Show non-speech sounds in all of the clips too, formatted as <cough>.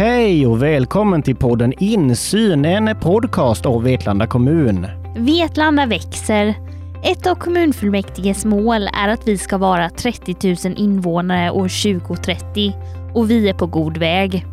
Hej och välkommen till podden Insyn, en podcast av Vetlanda kommun. Vetlanda växer. Ett av kommunfullmäktiges mål är att vi ska vara 30 000 invånare år 2030 och vi är på god väg.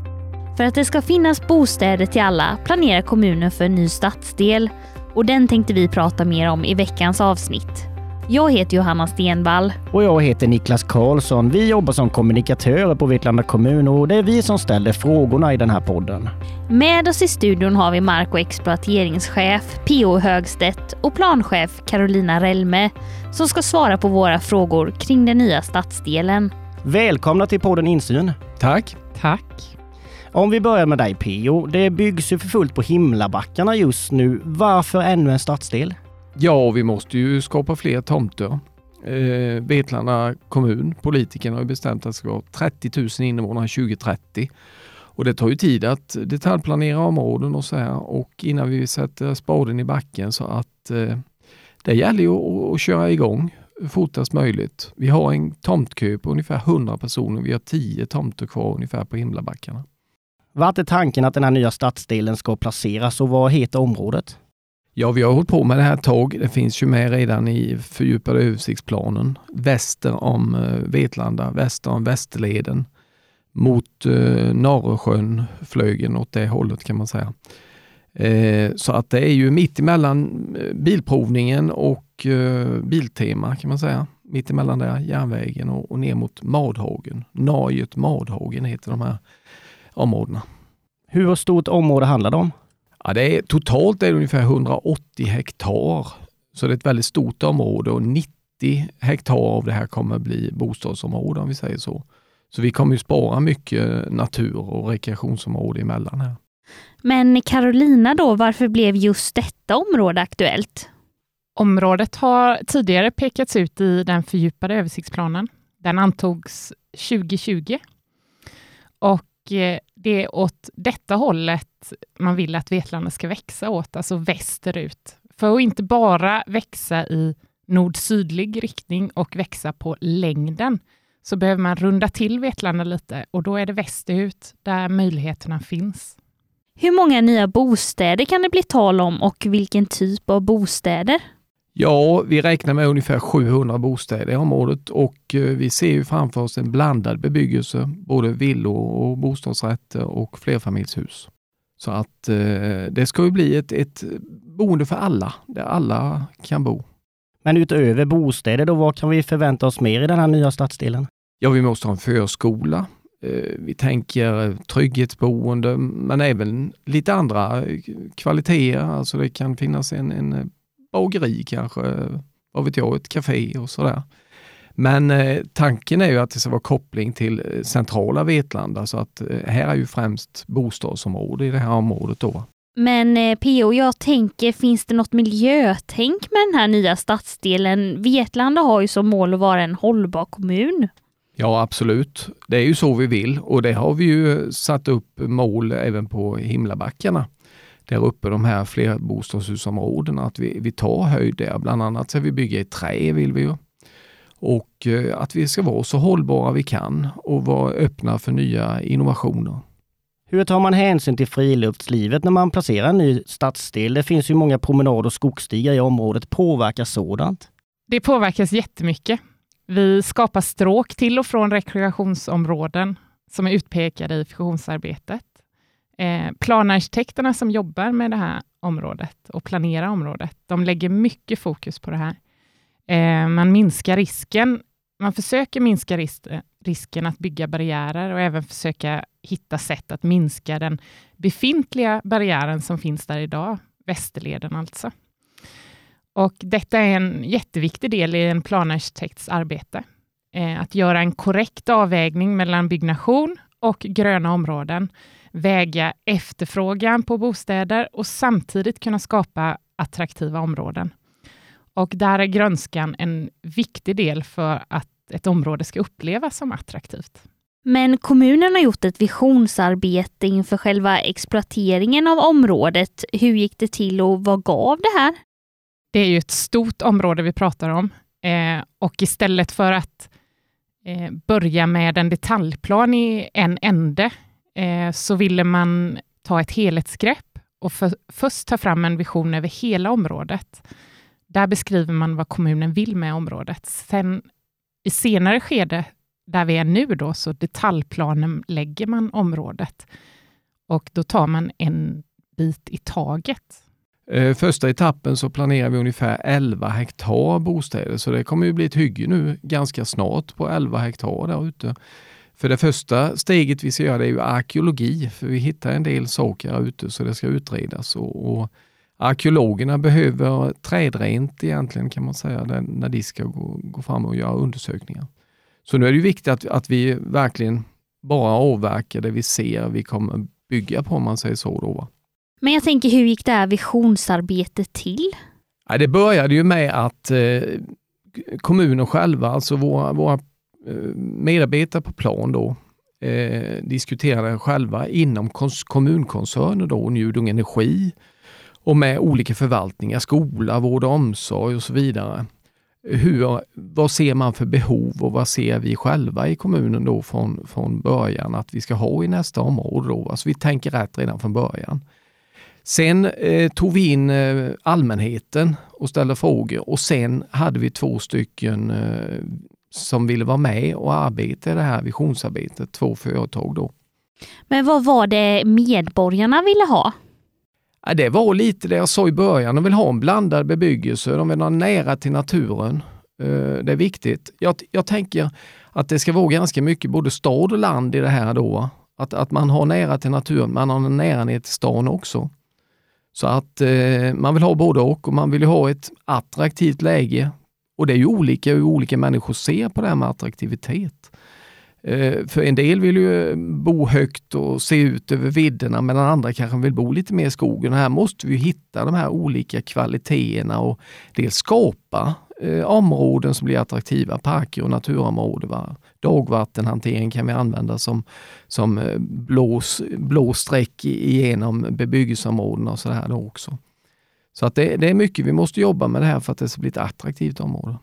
För att det ska finnas bostäder till alla planerar kommunen för en ny stadsdel och den tänkte vi prata mer om i veckans avsnitt. Jag heter Johanna Stenvall. Och jag heter Niklas Karlsson. Vi jobbar som kommunikatörer på Vetlanda kommun och det är vi som ställer frågorna i den här podden. Med oss i studion har vi mark och exploateringschef P.O. Högstedt och planchef Carolina Relme som ska svara på våra frågor kring den nya stadsdelen. Välkomna till podden Insyn. Tack. Tack. Om vi börjar med dig P.O. Det byggs ju för fullt på Himlabackarna just nu. Varför ännu en stadsdel? Ja, vi måste ju skapa fler tomter. Eh, Vetlanda kommun, politikerna har bestämt att det ska vara 30 000 invånare 2030. Och det tar ju tid att detaljplanera områden och så här och innan vi sätter spaden i backen så att eh, det gäller ju att, att köra igång fortast möjligt. Vi har en tomtkö på ungefär 100 personer. Vi har 10 tomter kvar ungefär på Himlabackarna. Vart är tanken att den här nya stadsdelen ska placeras och vad heter området? Ja, vi har hållit på med det här ett tag. Det finns ju med redan i fördjupade översiktsplanen. Väster om eh, Vetlanda, väster om Västerleden mot eh, Norresjön, Flögen åt det hållet kan man säga. Eh, så att det är ju mitt emellan eh, bilprovningen och eh, Biltema kan man säga. Mitt emellan där järnvägen och, och ner mot Madhagen. Najet Madhagen heter de här områdena. Hur stort område handlar det om? Ja, det är, totalt är det ungefär 180 hektar. Så det är ett väldigt stort område och 90 hektar av det här kommer bli bostadsområden om vi säger så. Så vi kommer ju spara mycket natur och rekreationsområde emellan här. Men Carolina då, varför blev just detta område aktuellt? Området har tidigare pekats ut i den fördjupade översiktsplanen. Den antogs 2020. Och eh, det är åt detta hållet man vill att Vetlanda ska växa åt, alltså västerut. För att inte bara växa i nord-sydlig riktning och växa på längden, så behöver man runda till Vetlanda lite och då är det västerut där möjligheterna finns. Hur många nya bostäder kan det bli tal om och vilken typ av bostäder? Ja, vi räknar med ungefär 700 bostäder i området och eh, vi ser ju framför oss en blandad bebyggelse, både villor och bostadsrätter och flerfamiljshus. Så att eh, det ska ju bli ett, ett boende för alla, där alla kan bo. Men utöver bostäder då, vad kan vi förvänta oss mer i den här nya stadsdelen? Ja, vi måste ha en förskola. Eh, vi tänker trygghetsboende, men även lite andra kvaliteter. Alltså det kan finnas en, en bageri kanske, vad vet jag, ett café och sådär. Men eh, tanken är ju att det ska vara koppling till eh, centrala Vetlanda så att eh, här är ju främst bostadsområde i det här området då. Men eh, PO, jag tänker, finns det något miljötänk med den här nya stadsdelen? Vetlanda har ju som mål att vara en hållbar kommun. Ja, absolut. Det är ju så vi vill och det har vi ju satt upp mål även på Himlabackarna där uppe, de här flerbostadshusområdena, att vi, vi tar höjd där. Bland annat ska vi bygga i trä vill vi ju. Och eh, att vi ska vara så hållbara vi kan och vara öppna för nya innovationer. Hur tar man hänsyn till friluftslivet när man placerar en ny stadsdel? Det finns ju många promenad och skogsstigar i området. Påverkar sådant? Det påverkas jättemycket. Vi skapar stråk till och från rekreationsområden som är utpekade i fusionsarbetet. Eh, planarkitekterna som jobbar med det här området och planerar området, de lägger mycket fokus på det här. Eh, man minskar risken. Man försöker minska ris risken att bygga barriärer och även försöka hitta sätt att minska den befintliga barriären som finns där idag, Västerleden alltså. Och detta är en jätteviktig del i en planarkitekts arbete. Eh, att göra en korrekt avvägning mellan byggnation och gröna områden väga efterfrågan på bostäder och samtidigt kunna skapa attraktiva områden. Och där är grönskan en viktig del för att ett område ska upplevas som attraktivt. Men kommunen har gjort ett visionsarbete inför själva exploateringen av området. Hur gick det till och vad gav det här? Det är ju ett stort område vi pratar om eh, och istället för att eh, börja med en detaljplan i en ände eh, så ville man ta ett helhetsgrepp och för, först ta fram en vision över hela området. Där beskriver man vad kommunen vill med området. Sen i senare skede, där vi är nu, då, så detaljplanen lägger man området och då tar man en bit i taget. Eh, första etappen så planerar vi ungefär 11 hektar bostäder, så det kommer ju bli ett hygge nu ganska snart på 11 hektar där ute. För det första steget vi ska göra är ju arkeologi, för vi hittar en del saker här ute så det ska utredas. Och, och arkeologerna behöver trädrent egentligen kan man säga när de ska gå, gå fram och göra undersökningar. Så nu är det viktigt att, att vi verkligen bara avverkar det vi ser vi kommer bygga på om man säger så. Då, Men jag tänker, hur gick det här visionsarbetet till? Ja, det började ju med att eh, kommunen själva, alltså våra, våra Eh, medarbetare på plan då, eh, diskuterade själva inom kommunkoncerner, då, Njudung Energi och med olika förvaltningar, skola, vård och omsorg och så vidare hur, vad ser man för behov och vad ser vi själva i kommunen då från, från början att vi ska ha i nästa område? Då? Alltså vi tänker rätt redan från början. Sen eh, tog vi in eh, allmänheten och ställde frågor och sen hade vi två stycken eh, som ville vara med och arbeta i det här visionsarbetet, två företag då. Men vad var det medborgarna ville ha? Ja, det var lite det jag sa i början. De vill ha en blandad bebyggelse, de vill ha nära till naturen. Eh, det är viktigt. Jag, jag tänker att det ska vara ganska mycket både stad och land i det här då. Att, att man har nära till naturen, man har nära ner till stan också. Så att eh, man vill ha både och och man vill ha ett attraktivt läge. Och det är ju olika hur olika människor ser på det här med attraktivitet. Eh, för en del vill ju bo högt och se ut över vidderna medan andra kanske vill bo lite mer i skogen. Och här måste vi hitta de här olika kvaliteterna och dels skapa eh, områden som blir attraktiva, parker och naturområden. Va? Dagvattenhantering kan vi använda som, som eh, blå, blå streck igenom bebyggelseområdena och sådär också. Så att det, det är mycket vi måste jobba med det här för att det ska bli ett attraktivt område.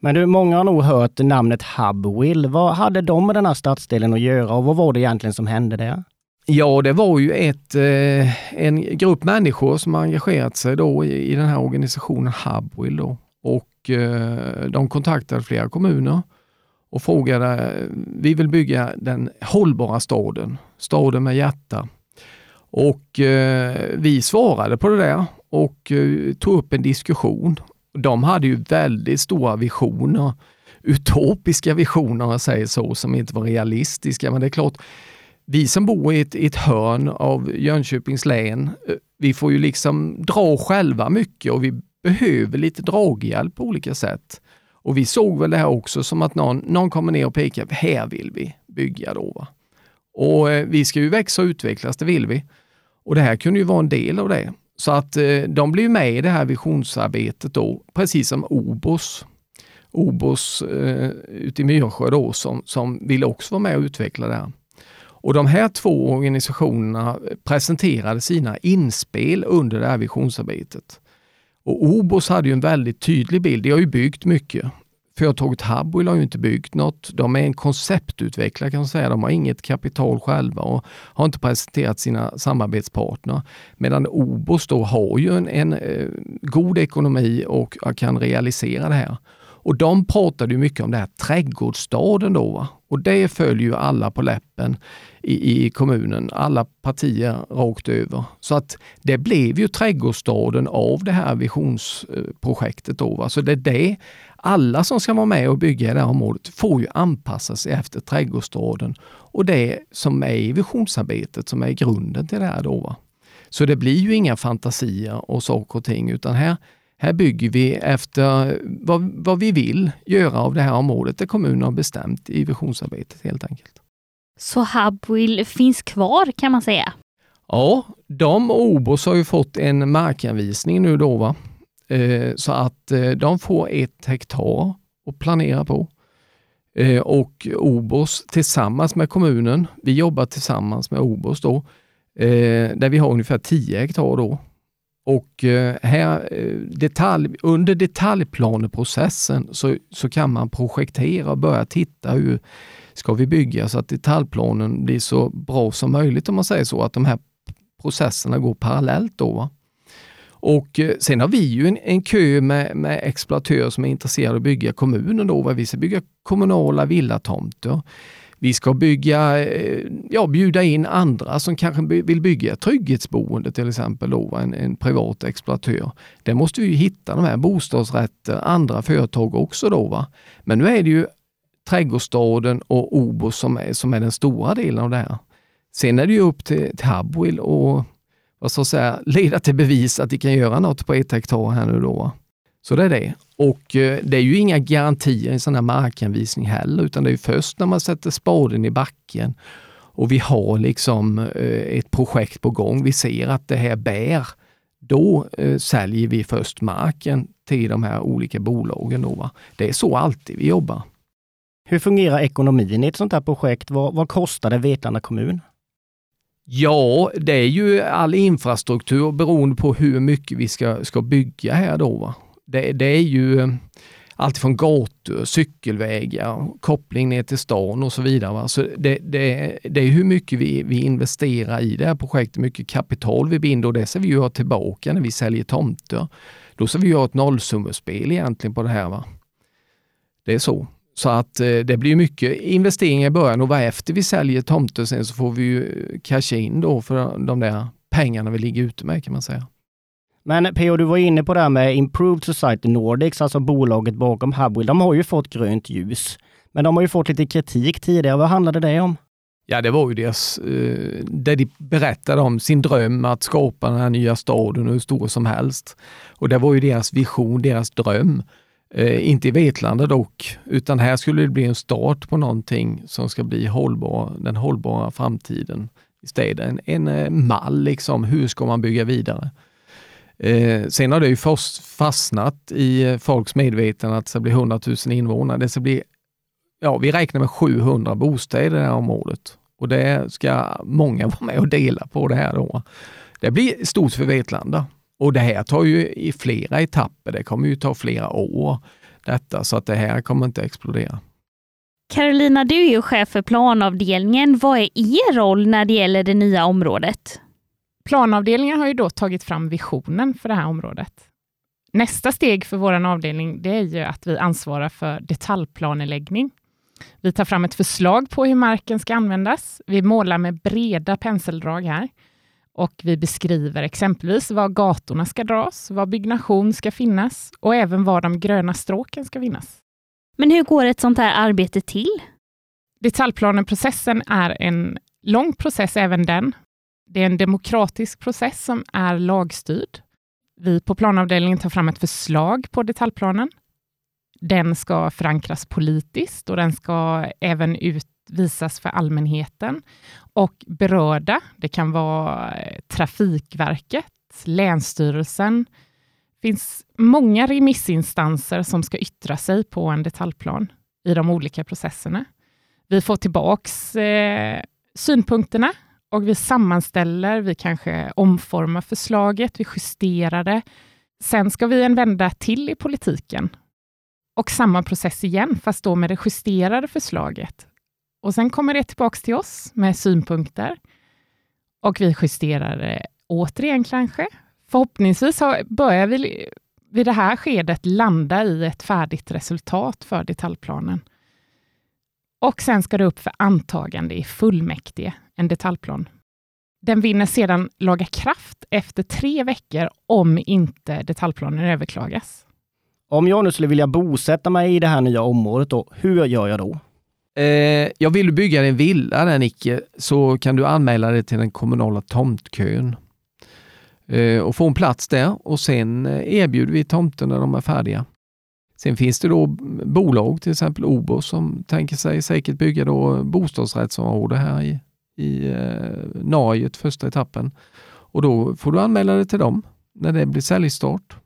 Men du, många har nog hört namnet Hubwill. Vad hade de med den här stadsdelen att göra och vad var det egentligen som hände där? Ja, det var ju ett, eh, en grupp människor som engagerat sig då i, i den här organisationen Hubwill. Då. Och eh, de kontaktade flera kommuner och frågade, vi vill bygga den hållbara staden, staden med hjärta. Och eh, vi svarade på det där och eh, tog upp en diskussion de hade ju väldigt stora visioner, utopiska visioner om jag säger så, som inte var realistiska. Men det är klart, vi som bor i ett, ett hörn av Jönköpings län, eh, vi får ju liksom dra själva mycket och vi behöver lite draghjälp på olika sätt. Och vi såg väl det här också som att någon, någon kommer ner och pekar, här vill vi bygga då. Va? Och eh, vi ska ju växa och utvecklas, det vill vi. Och det här kunde ju vara en del av det. Så att eh, de blev med i det här visionsarbetet då, precis som OBOS. OBOS eh, ute i Myrsjö då, som, som ville också vara med och utveckla det här. Och de här två organisationerna presenterade sina inspel under det här visionsarbetet. Och OBOS hade ju en väldigt tydlig bild. De har ju byggt mycket Företaget Hubwil har ju inte byggt något. De är en konceptutvecklare kan man säga. De har inget kapital själva och har inte presenterat sina samarbetspartner. Medan Obos då har ju en, en eh, god ekonomi och kan realisera det här. Och de pratade mycket om det här trädgårdsstaden då. Va? Och det följer ju alla på läppen i, i, kommunen, alla partier rakt över. Så att det blev ju trädgårdsstaden av det här visionsprojektet. Då, va? Så det är det alla som ska vara med och bygga i det här området får ju anpassa sig efter trädgårdsstaden och det som är i visionsarbetet som är grunden till det här. Då, va? Så det blir ju inga fantasier och saker och ting utan här, här bygger vi efter vad, vad vi vill göra av det här området, det kommunen har bestämt i visionsarbetet helt enkelt. Så Hubwill finns kvar kan man säga? Ja, de och Obos har ju fått en markanvisning nu då. Va? Eh, så att eh, de får ett hektar att planera på. Eh, och Obos tillsammans med kommunen, vi jobbar tillsammans med Obos då, där vi har ungefär 10 hektar då. Och eh, här, eh, detalj, under detaljplaneprocessen så, så kan man projektera och börja titta hur ska vi bygga så att detaljplanen blir så bra som möjligt om man säger så, att de här processerna går parallellt. Då, Och eh, sen har vi ju en, en kö med, med exploatörer som är intresserade av att bygga kommunen. Då, vi ska bygga kommunala villatomter. Vi ska bygga, eh, ja, bjuda in andra som kanske vill bygga trygghetsboende till exempel, då, en, en privat exploatör. Där måste vi hitta de här bostadsrätter, andra företag också. Då, va? Men nu är det ju Trädgårdsstaden och Obo som är, som är den stora delen av det här. Sen är det ju upp till, till Hubwill och vad ska jag säga, leda till bevis att de kan göra något på ett hektar här nu då. Så det är det. Och eh, det är ju inga garantier i en sån här markanvisning heller, utan det är först när man sätter spaden i backen och vi har liksom eh, ett projekt på gång, vi ser att det här bär, då eh, säljer vi först marken till de här olika bolagen. Då, va? Det är så alltid vi jobbar. Hur fungerar ekonomin i ett sånt här projekt? Vad, vad kostar det Vetlanda kommun? Ja, det är ju all infrastruktur beroende på hur mycket vi ska, ska bygga här då. Va? Det, det är ju eh, allt från gator, eh, cykelvägar, koppling ner till stan och så vidare. Va? Så det, det, det är hur mycket vi, vi investerar i det här projektet, mycket kapital vi binder och det ska vi ju ha tillbaka när vi säljer tomter. Då ska vi ha ett nollsummespel egentligen på det här. Va? Det är så. Så att eh, det blir mycket investeringar i början och efter vi säljer tomter sen så får vi ju eh, casha in då för de där pengarna vi ligger ute med kan man säga. Men P.O. du var inne på det här med Improved Society Nordics, alltså bolaget bakom Hubwill. De har ju fått grönt ljus. Men de har ju fått lite kritik tidigare. Vad handlade det om? Ja, det var ju deras, eh, de berättade om sin dröm att skapa den här nya staden hur stor som helst. Och det var ju deras vision, deras dröm. Eh, inte i Vetlanda dock, utan här skulle det bli en start på någonting som ska bli hållbar, den hållbara framtiden i städer. En, en eh, mall, liksom, hur ska man bygga vidare? Eh, sen har det ju fastnat i eh, folks medvetande att det ska bli 100 000 invånare. Det ska bli, ja, vi räknar med 700 bostäder i det här området och det ska många <laughs> vara med och dela på det här då. Det blir stort för Vetlanda och det här tar ju i flera etapper. Det kommer ju ta flera år detta, så att det här kommer inte explodera. Carolina, du är ju chef för planavdelningen. Vad är er roll när det gäller det nya området? Planavdelningen har ju då tagit fram visionen för det här området. Nästa steg för vår avdelning det är ju att vi ansvarar för detaljplaneläggning. Vi tar fram ett förslag på hur marken ska användas. Vi målar med breda penseldrag här och vi beskriver exempelvis var gatorna ska dras, var byggnation ska finnas och även var de gröna stråken ska finnas. Men hur går ett sånt här arbete till? Detaljplaneprocessen är en lång process även den. Det är en demokratisk process som är lagstyrd. Vi på planavdelningen tar fram ett förslag på detaljplanen. Den ska förankras politiskt och den ska även utvisas för allmänheten och berörda. Det kan vara eh, Trafikverket, Länsstyrelsen. Det finns många remissinstanser som ska yttra sig på en detaljplan i de olika processerna. Vi får tillbaks eh, synpunkterna och vi sammanställer, vi kanske omformar förslaget, vi justerar det. Sen ska vi en vända till i politiken och samma process igen, fast då med det justerade förslaget. Och Sen kommer det tillbaka till oss med synpunkter och vi justerar det återigen kanske. Förhoppningsvis börjar vi vid det här skedet landa i ett färdigt resultat för detaljplanen. Och sen ska det upp för antagande i fullmäktige, en detaljplan. Den vinner sedan laga kraft efter tre veckor om inte detaljplanen överklagas. Om jag nu skulle vilja bosätta mig i det här nya området, då, hur gör jag då? Eh, jag vill bygga en villa där Nicke, så kan du anmäla dig till den kommunala tomtkön eh, och få en plats där och sen eh, erbjuder vi tomter när de är färdiga. Sen finns det då bolag, till exempel Obo, som tänker sig säkert bygga då bostadsrättsområde här i, i eh, Norge, första etappen. Och då får du anmäla dig till dem när det blir säljstart.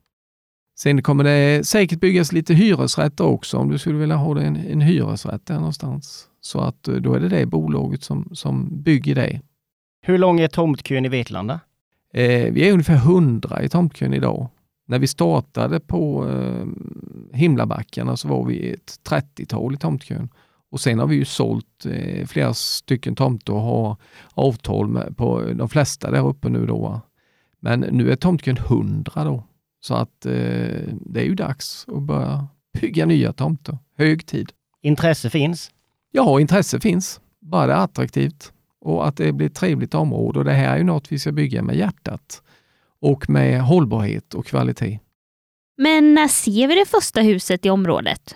Sen kommer det säkert byggas lite hyresrätter också om du skulle vilja ha en, en hyresrätt där någonstans. Så att eh, då är det det bolaget som, som bygger det. Hur lång är tomtkön i Vetlanda? Eh, vi är ungefär 100 i tomtkön idag. När vi startade på eh, Himlabackarna så var vi ett 30-tal i tomtkön. Och sen har vi ju sålt eh, flera stycken tomter och har avtal med, på de flesta där uppe nu då. Men nu är tomtkön 100 då. Så att eh, det är ju dags att börja bygga nya tomter. Hög tid. Intresse finns? Ja, intresse finns. Bara det är attraktivt och att det blir ett trevligt område. Och det här är ju något vi ska bygga med hjärtat och med hållbarhet och kvalitet. Men när ser vi det första huset i området?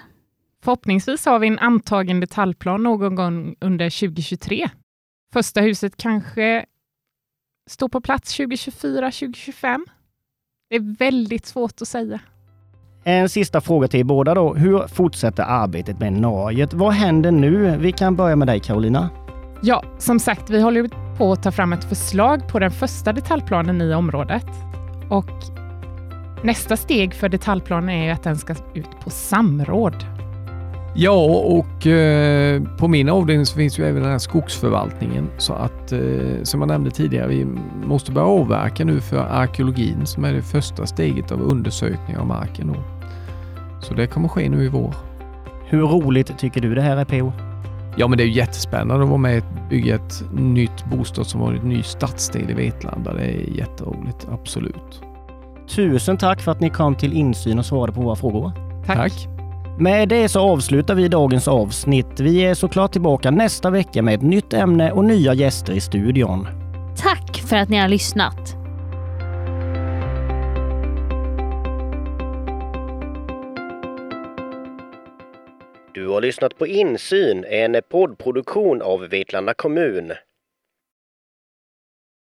Förhoppningsvis har vi en antagen detaljplan någon gång under 2023. Första huset kanske står på plats 2024, 2025. Det är väldigt svårt att säga. En sista fråga till er båda då. Hur fortsätter arbetet med Norget? Vad händer nu? Vi kan börja med dig Carolina. Ja, som sagt, vi håller på att ta fram ett förslag på den första detaljplanen i området. Och nästa steg för detaljplanen är att den ska ut på samråd. Ja, och eh, på min avdelning så finns ju även den här skogsförvaltningen. Så att, eh, som jag nämnde tidigare, vi måste börja avverka nu för arkeologin som är det första steget av undersökning av marken. Då. Så det kommer ske nu i vår. Hur roligt tycker du det här är PO? Ja, men det är ju jättespännande att vara med och bygga ett nytt bostadsområde, en ny stadsdel i Vetlanda. Det är jätteroligt, absolut. Tusen tack för att ni kom till insyn och svarade på våra frågor. Tack. Tack. Med det så avslutar vi dagens avsnitt. Vi är såklart tillbaka nästa vecka med ett nytt ämne och nya gäster i studion. Tack för att ni har lyssnat. Du har lyssnat på Insyn, en poddproduktion av Vetlanda kommun.